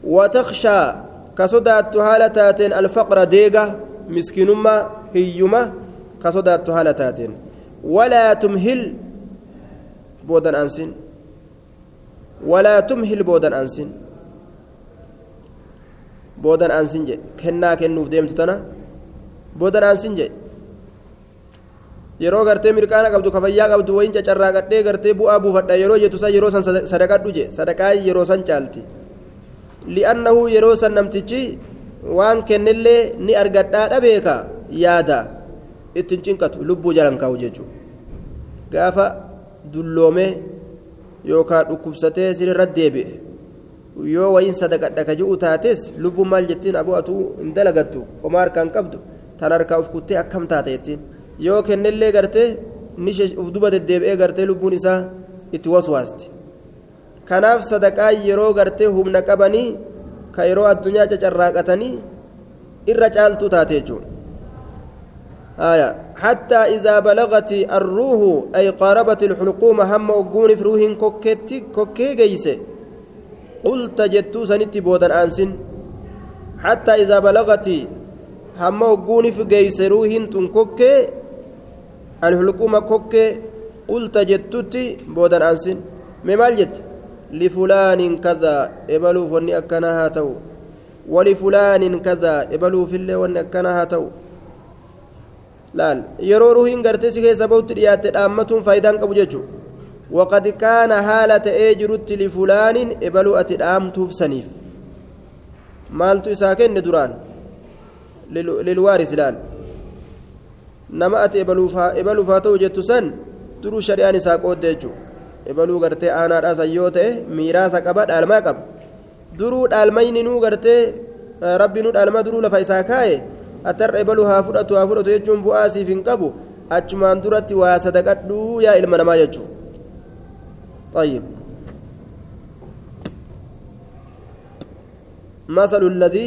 وتخشى كصدات هالتاتين الفقر ديغا مسكينما هيما كصدات هالتاتين ولا تمهل بودن أنسين ولا تمهل بودن أنسين بودن أنسين جي كنا كنوف ديمت تنا بودن أنسين جي yeroo gartee mirqaana qabdu kafayyaa qabdu wayin cacarraaqadhee gartee bu'aa buufadha yeroo jettu san yeroo san sadaqadhu je sadaqaa yeroo san caalti li'annahu yeroo san namtichi waan kennillee ni argadhaa dhabeeka yaada. Ittiin cinqatu lubbuu jalan kaa'u jechuudha. Gaafa dulloomee yookaan dhukkubsatee sirrirra deebi'e yoo wayin sadaqadha ka ji'u taates lubbuun maal jettiin abuu atuu hin dalagattu homaa harkaan qabdu tan harkaa uf kuttee akkam taate jettiin. yoo kennellee gartee ni uf duba deddeebi'ee gartee lubbuun isaa itti waswaasti kanaaf sadaqaa yeroo gartee humna qabanii ka yeroo addunyaa cacarraaqatanii irra caaltuu taate jechuudha. حتى إذا بلغت الروح أي قاربت الحلقوم hamma gootuun في روح kokkeetti kokkee geessee galte jettu سنتي بودن أنسن حتى إذا بلغت هم أقون في جيسي روح تنكوكي الحلقومة كوكي قلت جتتي بودن أنسن ممال جت لفلان كذا إبلو فني أكنها تو ولفلان كذا إبلو في اللي وني أكنها تو laal yeroo ruhiin gartee si keessa bahutti dhiyaatte dhaammatuun faayidaan qabu jechuudha waqad kaana haala ta'ee jirutti lifulaanin ebaluu ati dhaamtuuf saniif maaltu isaa kenne duraan lilwaaris laal nama ati ebaluuf haa ta'u jettu san duruu shari'aan isaa qoodde jechuudha ebaluu gartee aanaadhaa san yoo ta'e miiraasa qaba dhaalmaa qaba duruu dhaalmayni nuu gartee rabbi nu dhaalma duruu lafa isaa kaa'e. atarra ebalu haa fudhatu haa fudhatu jechuun bu'aa siif hin qabu achumaan duratti waa sadaqadhuu yaa ilma namaa jechuudha طيب مثل الذي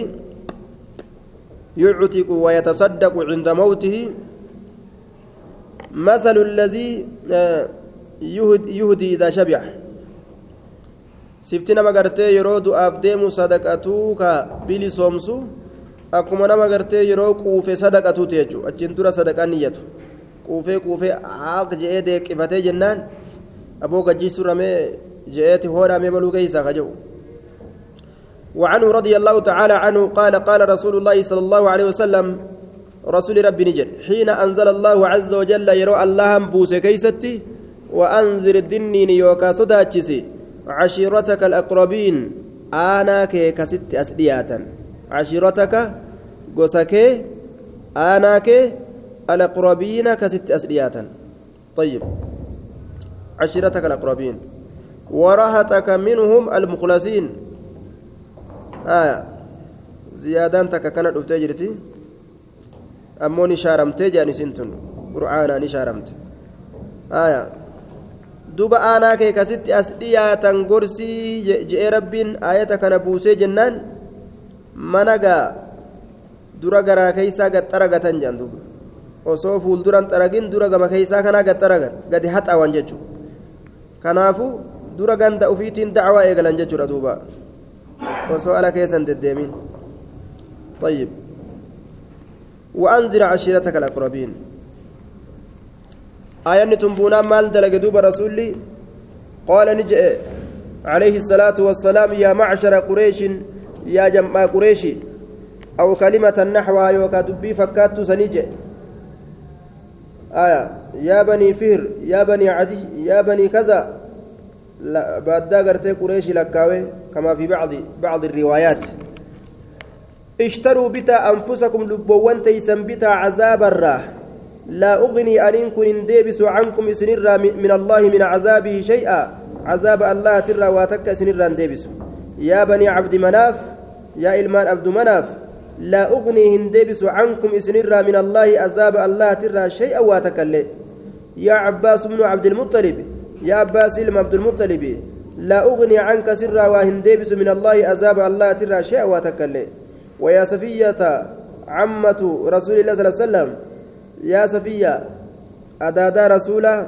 يعتق ويتصدق عند موته مثل الذي يهدي إذا شبع سفتنا مغرتي يرود أفديم صدقتوك بلي صومسو akkuma nama gartee yeroo quufe sadaqatuuti jechuudha achiin dura sadaqaan niyyatu quufee quufee haaq je'ee deeqifatee jennaan aboo gajjiisu ramee je'eeti hoodhamee baluu keeysaa ka jedhu وعنه رضي الله تعالى عنه قال قال رسول الله صلى الله عليه وسلم رسول ربي نجد حين أنزل الله عز وجل يرى الله بوس كيستي وأنذر الدنين يوكا صداتشسي عشيرتك الأقربين آنا كي كست أسدياتا. عشيرتك قسكي آناك الأقربين كست أسدياتا. طيب. عشيرتك الأقربين. ورهتك منهم المخلصين. آية. زيادان تك كانت أفتجرتي أمو نشارمت جاني سنتن قرآنا نشارمت آية. Duba aanaa kee kasitti as dhiyaatan gorsii je'ee rabbiin aayata kana buusee jennaan mana gaa dura garaa keeysaa gaxxara gatan jedhan duuba osoo fuulduran xaragin dura gama keeysaa kanaa gaxxaragan gadi haxawan jechuudha kanaafu dura ganda ufiitiin dacwaa eegalan jechuudha duuba osoo ala keessan deddeemin طيب وأنذر عشيرتك الأقربين آية تنبونا مال دلق دوب رسولي. قال نجئ. عليه الصلاة والسلام يا معشر قريش يا جمع قريشي أو كلمة نحوها يوكا دبي فكات سنيجي آية. يا بني فهر يا بني عدي يا بني كذا. لا بعد قرتي قريش لكاوي كما في بعض بعض الروايات. اشتروا بتا أنفسكم لبوان تيسن بتا عذاب الراه. لا أغني أن كن ديبس عنكم سنرا من الله من عذابه شيئا. عذاب الله ترى واتك سنرا ديبس. يا بني عبد مناف يا إلمان عبد مناف لا أغني هندبس عنكم سنرا من الله عذاب الله ترى شيئا واتكلي. يا عباس بن عبد المطلب يا عباس بن عبد المطلب لا أغني عنك سرا وهندبس من الله عذاب الله ترى شيئا واتكلي. ويا صفية عمة رسول الله صلى الله عليه وسلم يا صفية أدادا رسولا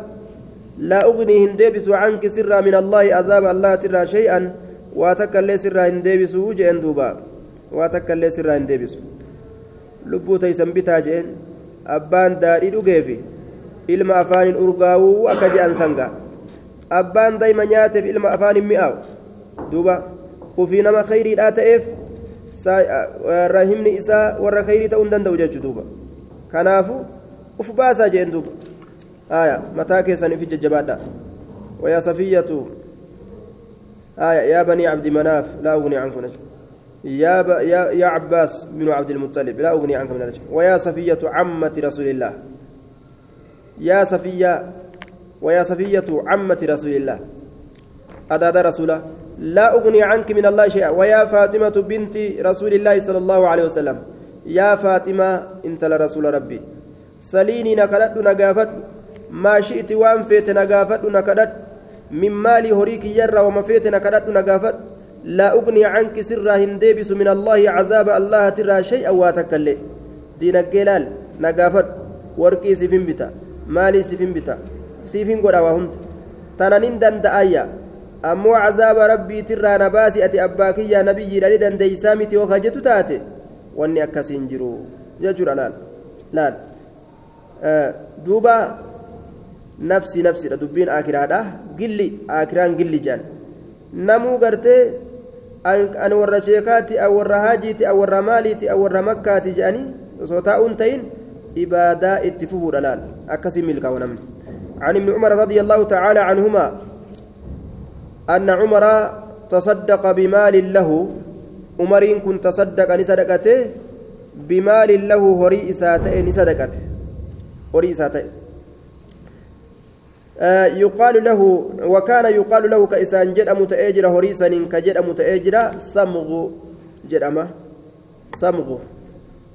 لا أغني هندبس عنك سرا من الله عذاب الله ترى شيئا واتكلي سرا هندبس وجه دوبا taysan bitaa jeen abbaan daadhii dhugeefi ilma afaanin urgaawuu akka je'an sanga abbaan dayma nyaateef ilma afaanin mi'aawu duuba ufii nama khayriidhaa ta'eef rahimni isaa warra khayrii ta'uu hin danda'u jechuu duuba kanaafu uf baasaa jeen duuba. Aya mataa keessaniif jajjabaadha. ويا صفية آية يا بني عبد مناف لا أغني عنكم نجم يا, ب... يا يا عباس بن عبد المطلب لا أغني عنك من ويا صفية عمة رسول الله يا صفية ويا صفية عمة رسول الله أداد رسوله لا أغني عنك من الله شيئا ويا فاطمة بنت رسول الله صلى الله عليه وسلم يا فاطمة أنت لرسول ربي سليني نكدت نقافت ما شئت وان فيت نقافت نكدت من مالي هريك يرى وما فيت نكدت نقافت لا أغني عنك سرا هندبس من الله عذاب الله ترى شيئا واتكلي دين الجلال نقافت ورقي سفين بتا مالي سفين بتا سفين قد وهمت تنانين دندأيا أمو عذاب ربي ترى نباسي أتي أباكي يا نبي لدي دنديسامتي وخجت تاتي واني أكسين جرو يجر لال لال آه دوبا نفسي نفسي دبين آكرا قلي آكران قلي جان namuu gartee an warra sheekaati an warra haajiiti an warra maaliiti an warra makkaati jedhanii osoo taa'uun ta'in ibaadaa itti fufuudha laal akkasii milkaa'u namni عن ابن عمر رضي الله تعالى عنهما أن عمر تصدق بمال له عمر كن تصدق نصدقته بمال له هري إساته نصدقته آه يقال له وكان يقال له كإسان جد متأجر هريسا كجد متأجر سمغ جدأمة سمغ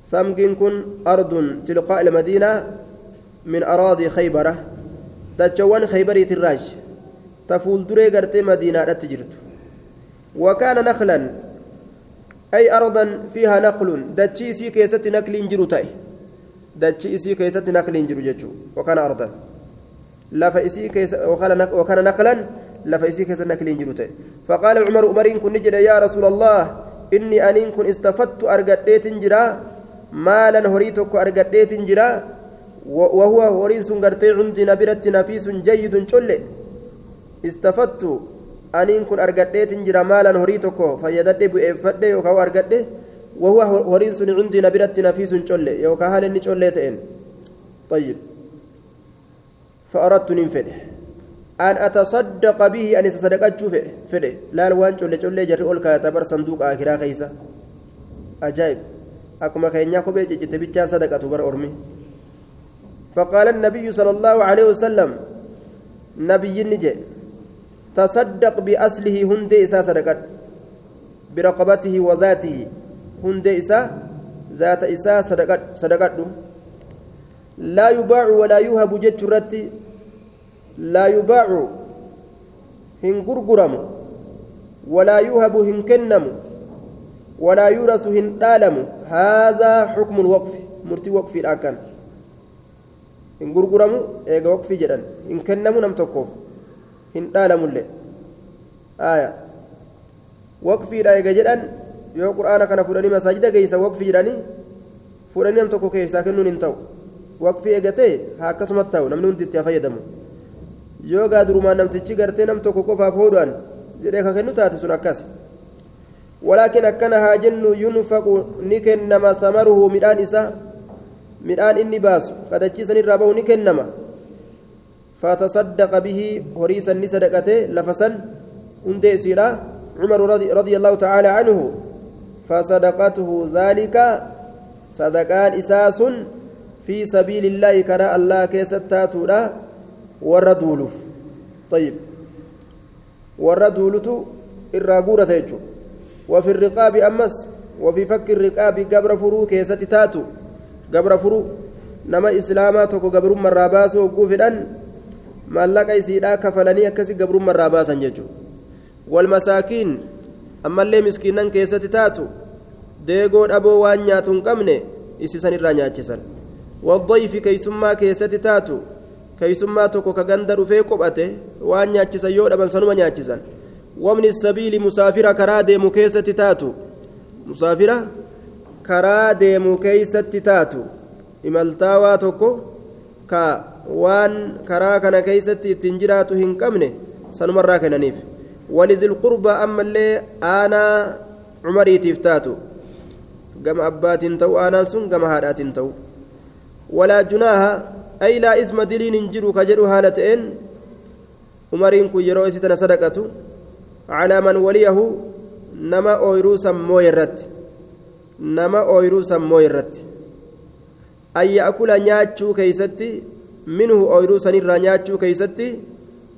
سمغ كن أرض تلقاء المدينة من أراضي خيبرة تجوان خيبري الراج تفول دري قرتي مدينة تجرت وكان نخلا أي أرضا فيها نخل دتشيسي كيست نكل جرتاي دتشيسي كيست نكل جرجتشو وكان أرضا lafa isii keessa wakana naqlan lafa isii keessa nakliin jiru ta'e faqaala cumar umariin kun ni jedhe yaa rasuula allah inni aniin kun istafattu argadheetin jira maalan horii tokko argadheetin jira وهو هورين سن غرتي عندي نبرت نفيس جيد شله استفدت أنين كن أرقدت جرا مالا هوريتكو فيدد بؤفد يوكا أرقد وهو هورين سن عندي نبرت نفيس شله يوكا هل إني شله طيب. فأردت ننفده أن أتصدق به أن يتصدقت فده. لا الوان جل جل جري أول كاتبر صندوق آخرة خيسة. أجايب. أكما كينيا كوبي جت بيتشان صدقة بر أرمي فقال النبي صلى الله عليه وسلم نبي نجي تصدق بأصله هندي إسا صدقت برقبته وذاته. إسا ذات إسا صدقت صدقت لا يباع ولا يهب جترت لا يباع هن غرغرم ولا يهب هن كنم ولا يرث هن دالم هذا حكم الوقف مرتي وقف الأكن هن غرغرم ايغا وقف جدن هن كنم نم تكوف هن دالم اللي آية وقف ايغا جدن yoo qur'aana kana fudhanii masaajida geeysa waqfi jedhanii fudhanii nam tokko keessaa kennuun hin ta'u waqfii eegatee haa akkasumatti ta'u namni hundi itti fayyadamu yoo gaa durumaan namtichi gartee nam tokko qofaaf hodhaan jedhee kan kennu taate sun akkas ولكن أكنها جن ينفق نكنما ثمره مدان إسا مدان إني باس قد أجيسن الرابو نكنما فتصدق به هريسا نسدقته لفسا هندي سيرا عمر رضي الله تعالى عنه فصدقته ذلك صدقان إساس في سبيل الله كرا الله كيستاتو لا وردولف طيب. وردولتو الراغورة يجو وفي الرقاب أمس وفي فك الرقاب قبر فرو كيست تاتو. قبر فرو نما إسلاما توكو قبر مرة باسو وقوفدان maallaqa isiidhaa kafalanii akkasi gabrummaa irraa baasan jechuudha walmasaakiin ammallee miskiinan keessatti taatu deegoo dhaboo waan nyaatu hin qabne isisan irraa nyaachisan waddayfi keeysummaa keessatti taatu keeysummaa tokko ka ganda dhufee qophate waan nyaachisan yoo dhaban sanuma nyaachisan wamni sabiili musaafira karaa deemu keessatti taatu musaafira karaa deemu keeysatti taatu imaltaawaa tokko ka waan karaa kana keeysatti ittiin jiraatu hin qabne sanumarraa kennaniif qurbaa ammallee aanaa cumariitiif taatu gama abbaatiin ta'u aanaan sun gama haadhaatiin ta'u walaa junaaha ay laa isma diliin hin jiru ka jedhu haala ta'een umariin kun yeroo isi tana sadaqatu calaa man waliyahu nama ooyruu sammoo irratti nama ooyruu sammoo irratti an ya'kula nyaachuu keeysatti minhu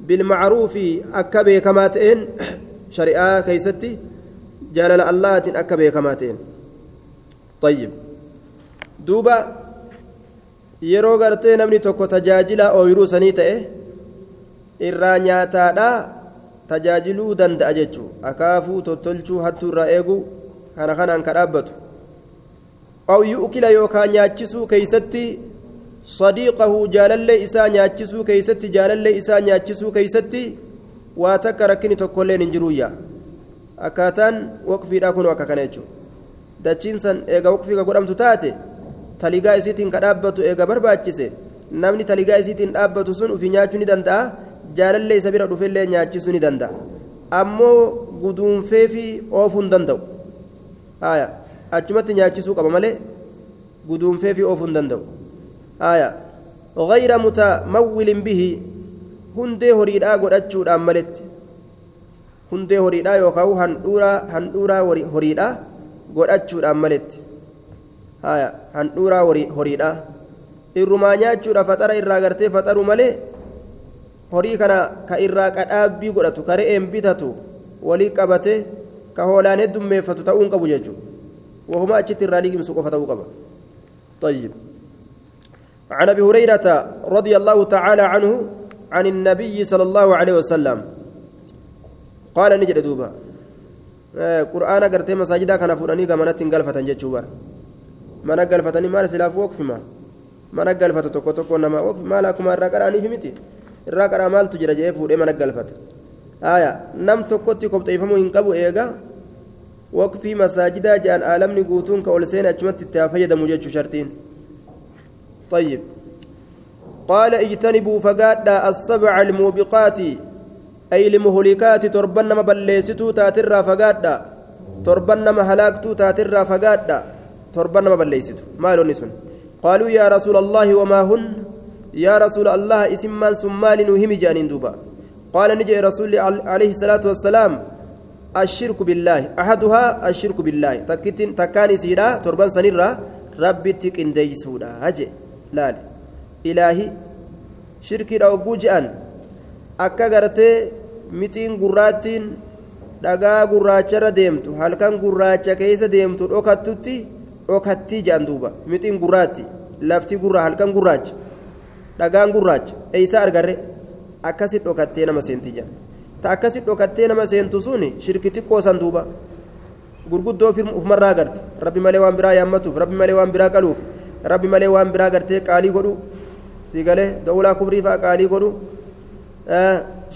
bilmacruufi akka beekamaa ta'een shari'aa keeysatti jaalala allahaatiin akka beekamaa ta'een طيب دوبا yeroo gartee namni tokko tajaajila ooyiruu sanii ta'e irraa nyaataadha tajaajiluu danda'a jechuu akaafuu tottolchuu hattuu irraa eeguu kana kanaan ka dhaabbatu aw yu'kila yookaan nyaachisuu keeysatti صديقه جالله إسا نياتشسو كيستي جالله إسا نياتشسو كيستي واتك ركني تقولين انجرويا أكاتان وقفي راكون وكاكنيتشو dachiinsan eega waqfii ka godhamtu taate taligaa isiitiin ka dhaabbatu eega barbaachise namni taligaa isiitiin dhaabbatu sun ufi nyaachuu ni danda'a jaalallee isa bira dhufellee nyaachisuu ni danda'a ammoo guduunfee fi oofuu hin danda'u haya achumatti nyaachisuu qaba malee guduunfee fi oofuu hin danda'u haya غير متمول به hundee horiidhaa godhachuudhaan maletti hundee horiidhaa yookaan handhuuraa handhuuraa horiidhaa godhachuudhaan maletti haya handhuuraa horiidha irrumaa nyaachuudha faxara irraa gartee faxaru malee horii kana ka irraa qadhaabbii godhatu ka re'een bitatu walii qabate ka hoolaan heddummeeffatu ta'uu hin qabu jechuudha wahuma achitti irraa liqimsu qofa ta'uu qaba طيب عن ابي هريره رضي الله تعالى عنه عن النبي صلى الله عليه وسلم قال نجد دوبا kana fuudhanii gamanatti hin galfatan jechuu bara mana galfatanii maal silaaf waqfima mana galfata tokko tokko nama waqfi maal akkuma irraa qaraaniif miti irraa qaraa maaltu jira jedhee fuudhee mana galfata aya nam tokkotti kopheeffamuu hin qabu eega waqfii masaajidaa jedhan aalamni guutuun ka ol seene achumatti itti haa fayyadamu jechuu shartiin طيب. قال اجتنبوا فقادا السبع الموبقات أي لمهلكات تربنما بليستو تاترا فقادا تربنما هلاكتو تاترا فقادا تربنما بليستو. مالو نسون قالوا يا رسول الله وما هن؟ يا رسول الله اسم من سمال نهم جانين دوبا. قال نجي رسول عليه الصلاة والسلام الشرك بالله. أحدها الشرك بالله. تكتن تكاني سيرا تربان سنيرا ربي تكن ديسودا. هجي. laali? Ilaahi shirkiidha ogguu jedhan akka gartee mixiin gurraattiin dhagaa gurraacharra deemtu halkan gurraacha keessa deemtu dhokattutti dhokattii jedhan duuba. Mixiin gurraatti lafti gurraa halkan gurraacha dhagaan gurraacha. Eeysaa argarre akkasi dhokattee nama seenti jedha ta akkasi dhokattee nama seentu sun shirki xiqqoo san duuba. Gurguddoo ufumarraa garte rabbi malee waan biraa yaammatuuf rabbi malee waan biraa qaluuf. Rabbi malee waan biraa gartee qaalii godhu sii galee da'ulaa kufrii fa'a qaalii godhu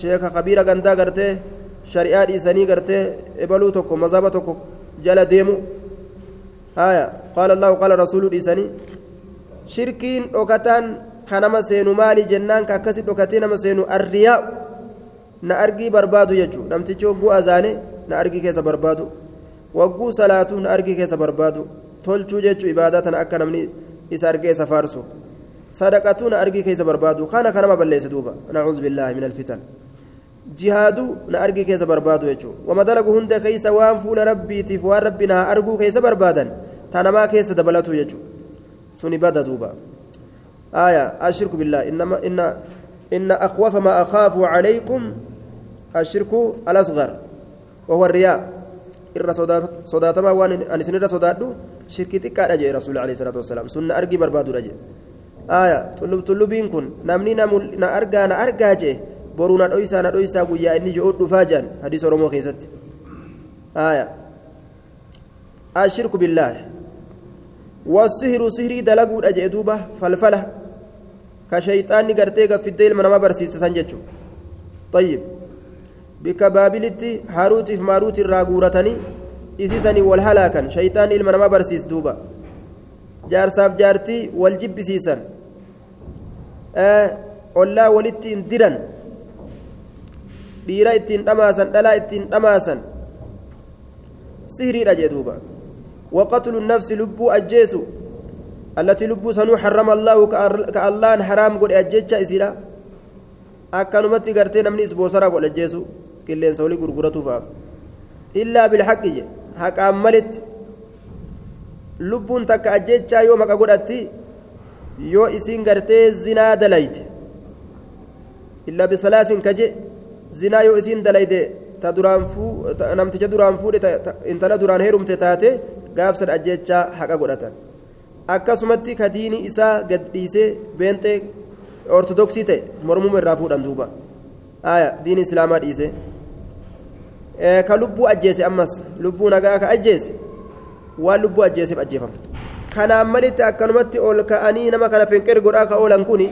sheeka kabiira gandaa gartee shari'aa dhiisanii gartee ebaluu tokko mazaba tokko jala deemu haya qaala allahu qaala rasuulu dhiisanii shirkiin dhokataan ka nama seenu maali jennaan ka akkasi dhokatee nama seenu arriyaa na argii barbaadu jechuu namtichi hogguu azaane na argii keessa barbaadu wagguu salaatuun argi keessa barbaadu tolchuu jechuun ibaadaa tana akka namni isa argee isa faarsu sadaqatuun argi keessa barbaadu kana kanama balleesse duuba nacuudhu billaahi min alfitan jihaaduu na argi keessa barbaadu jechuudha wama dalagu hunda keessa waan fuula rabbiitiif waan rabbi na arguu keessa barbaadan tanamaa keessa dabalatu jechuudha suni bada duuba آية الشرك بالله إنما إن إن أخوف ما أخاف عليكم الشرك الأصغر وهو الرياء irra sodaatamaa waan ani isinirra sodaadhu shirkii xiqqaadha jee rasuulli alayhi salaatu wasalaam sunna argii barbaadudha jee aya tullubiin kun namni na argaa na argaa jee boruu na dhoysaa na dhoysaa guyyaa inni ji'uu dhufaa jedhan hadiisa oromoo keessatti aya ashirku billaahi wasihiru sihirii dalaguudha jee duuba falfala ka shayxaanni gartee gaffiddee ilma namaa barsiisan jechuudha طيب bikka baabilitti haruutiif maaruuti irraa guuratanii isisanii wal halaakan shayxaan ilma namaa barsiis duuba jaarsaaf jaartii wal jibbisiisan ollaa walittiin diran dhiira ittiin dhamaasan dhalaa ittiin dhamaasan sihriidha jee duuba وقتل النفس لبو أجيسو التي لبو سنو حرم الله كالله حرام قد أجيتش إسيرا قرتي نمني إسبوسرا قد أجيسو qilleensa walii gurguratuufaaf illaa bilhaqi je haqaan malitti lubbuun takka ajjechaa yoo maqa godhatti yoo isiin gartee zinaa dalayte illaa bisalaasin kaje zinaa yoo isiin dalayte ta duraan fuu namticha duraan fuudhe intala duraan heerumte taate gaafsan ajjechaa haqa godhatan akkasumatti ka diini isaa gadhiisee beenxee ortodoksii ta'e mormuma irraa fuudhan duuba diini islaamaa dhiise ka lubbuu ajjeese ammas lubbuu nagaa ka ajjeese waan lubbuu ajjeeseef ajjeefama kanaan malitti akkanumatti ol ka'anii nama kana finqir godhaa ka oolan kuni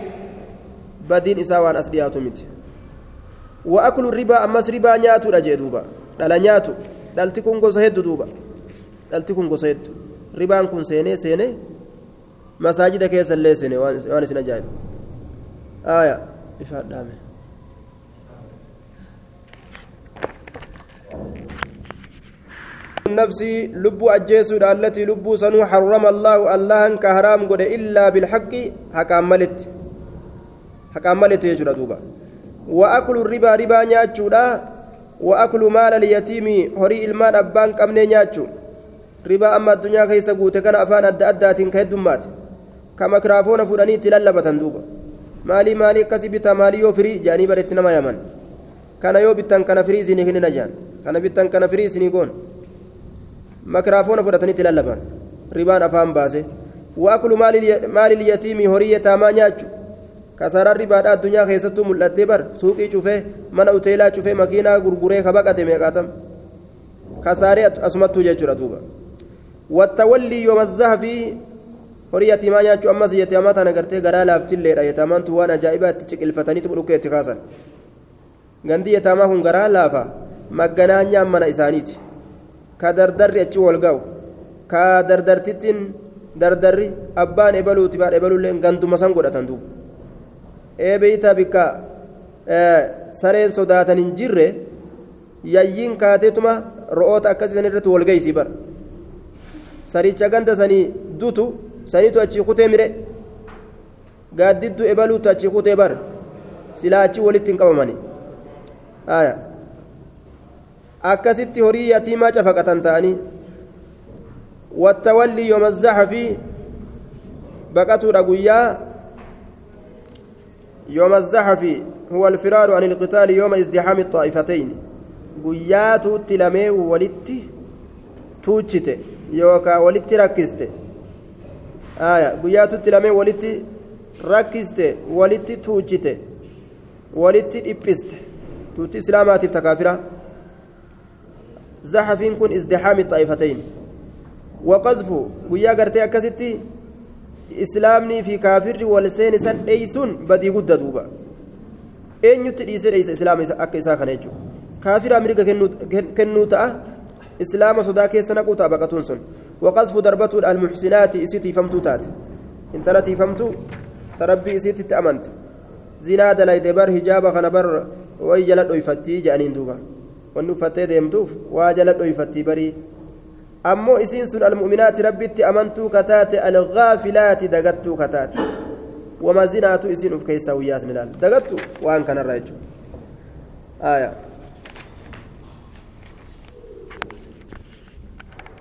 badiin isaa waan as dhiyaatu miti وأكل الربا أمس ربا نياتو رجع دوبا دلا نياتو دلتي كون غوسا هيد دوبا دلتي كون غوسا هيد ربا كون سيني سيني مساجد كيس اللي سيني وان سينا جايب آية إفاد دامه النفس لب أجيسو التي لب سنو حرم الله الله كهرام قد إلا بالحق حكا ملت حكا ملت يجرى دوبا وأكل الربا ربا نياتشو وأكل مال اليتيم هري المان أبان كمني نياتشو ربا أما الدنيا كيس قوت كان أفان أدى أدات كهدمات كما كرافون فلاني تلالبة دوبا مالي مالي كسبت مالي يوفري جاني بريتنا ما يمن كان يو بتان كان فري سيني كن نجان كان بتان كان فري سيني كون مكرافون فرتني تلالبان ربان أفان باسه وأكل مال اليتيم هرية تاما نياتشو kasaaraa ribaadhaa addunyaa keessattuu mul'attee bar suuqii cufee mana uteelaa cufee makiinaa gurguree kabaqate meeqaatam kasaaree asumattuu jechuudha duuba wattawallii yooma zahafi horii yatiimaa nyaachuu ammas yatiimaa tana gartee garaa laaftilleedha yataamaan waan ajaa'ibaa itti ciqilfataniitu dhukkee itti kaasan gandi yataamaa kun garaa laafa magganaa nyaan mana isaaniiti. Ka dardarri achi wal ga'u ka dardartittiin dardarri abbaan ebaluuti baadha ebaluullee ganduma san godhatan duuba eebeyta bikka sareen sodaatan hin jirre yayyiin kaateetuma ro'oota akkasisan irratti walgeysii bar saricha ganda sanii dutu saniitu achii kutee mire. Gaaddiddu ebaluutu achii kutee bar silaa achii walitti hin qabamani akkasitti horii yatiimaa cafaqatan ta'anii wattawallii yooma zaxafi baqatuudha guyyaa يوم الزحف هو الفرار عن القتال يوم ازدحام الطائفتين guyyaatu tilamee walitti tuuchite yookaan walitti rakkiste guyyaatu tilamee walitti rakkiste walitti tuuchite walitti dhiphiste tuutti islaamaatiif takaafira kun izdihaami xaa'ifatayn waqazfu guyyaa gartee akkasitti islaamnii fi kaafirri wal seen isan dheeysuun badii gudda duuba eenyutti dhiisee dheeysa islaama akka isaa kana jechuudha kaafira mirga kennuu ta'a islaama sodaa keessa naquu ta'a baqatuun sun waqasfu darbatuudha almuxsinaati isii tiifamtuu taate intala tiifamtuu tarabbii isiitti amanta zinaa dalayde bar hijaaba kana bar way jala dhoyfattii jedhaniin duuba wanni uffattee deemtuuf waa jala dhoyfattii barii ammoo isiin sun almu'minaati rabbitti amantuu kataate algaafilaati dagattuu kataate wama zinaatu isiin uf keessaa wuyyaasni laal dagattu waan kanarraa jechuudha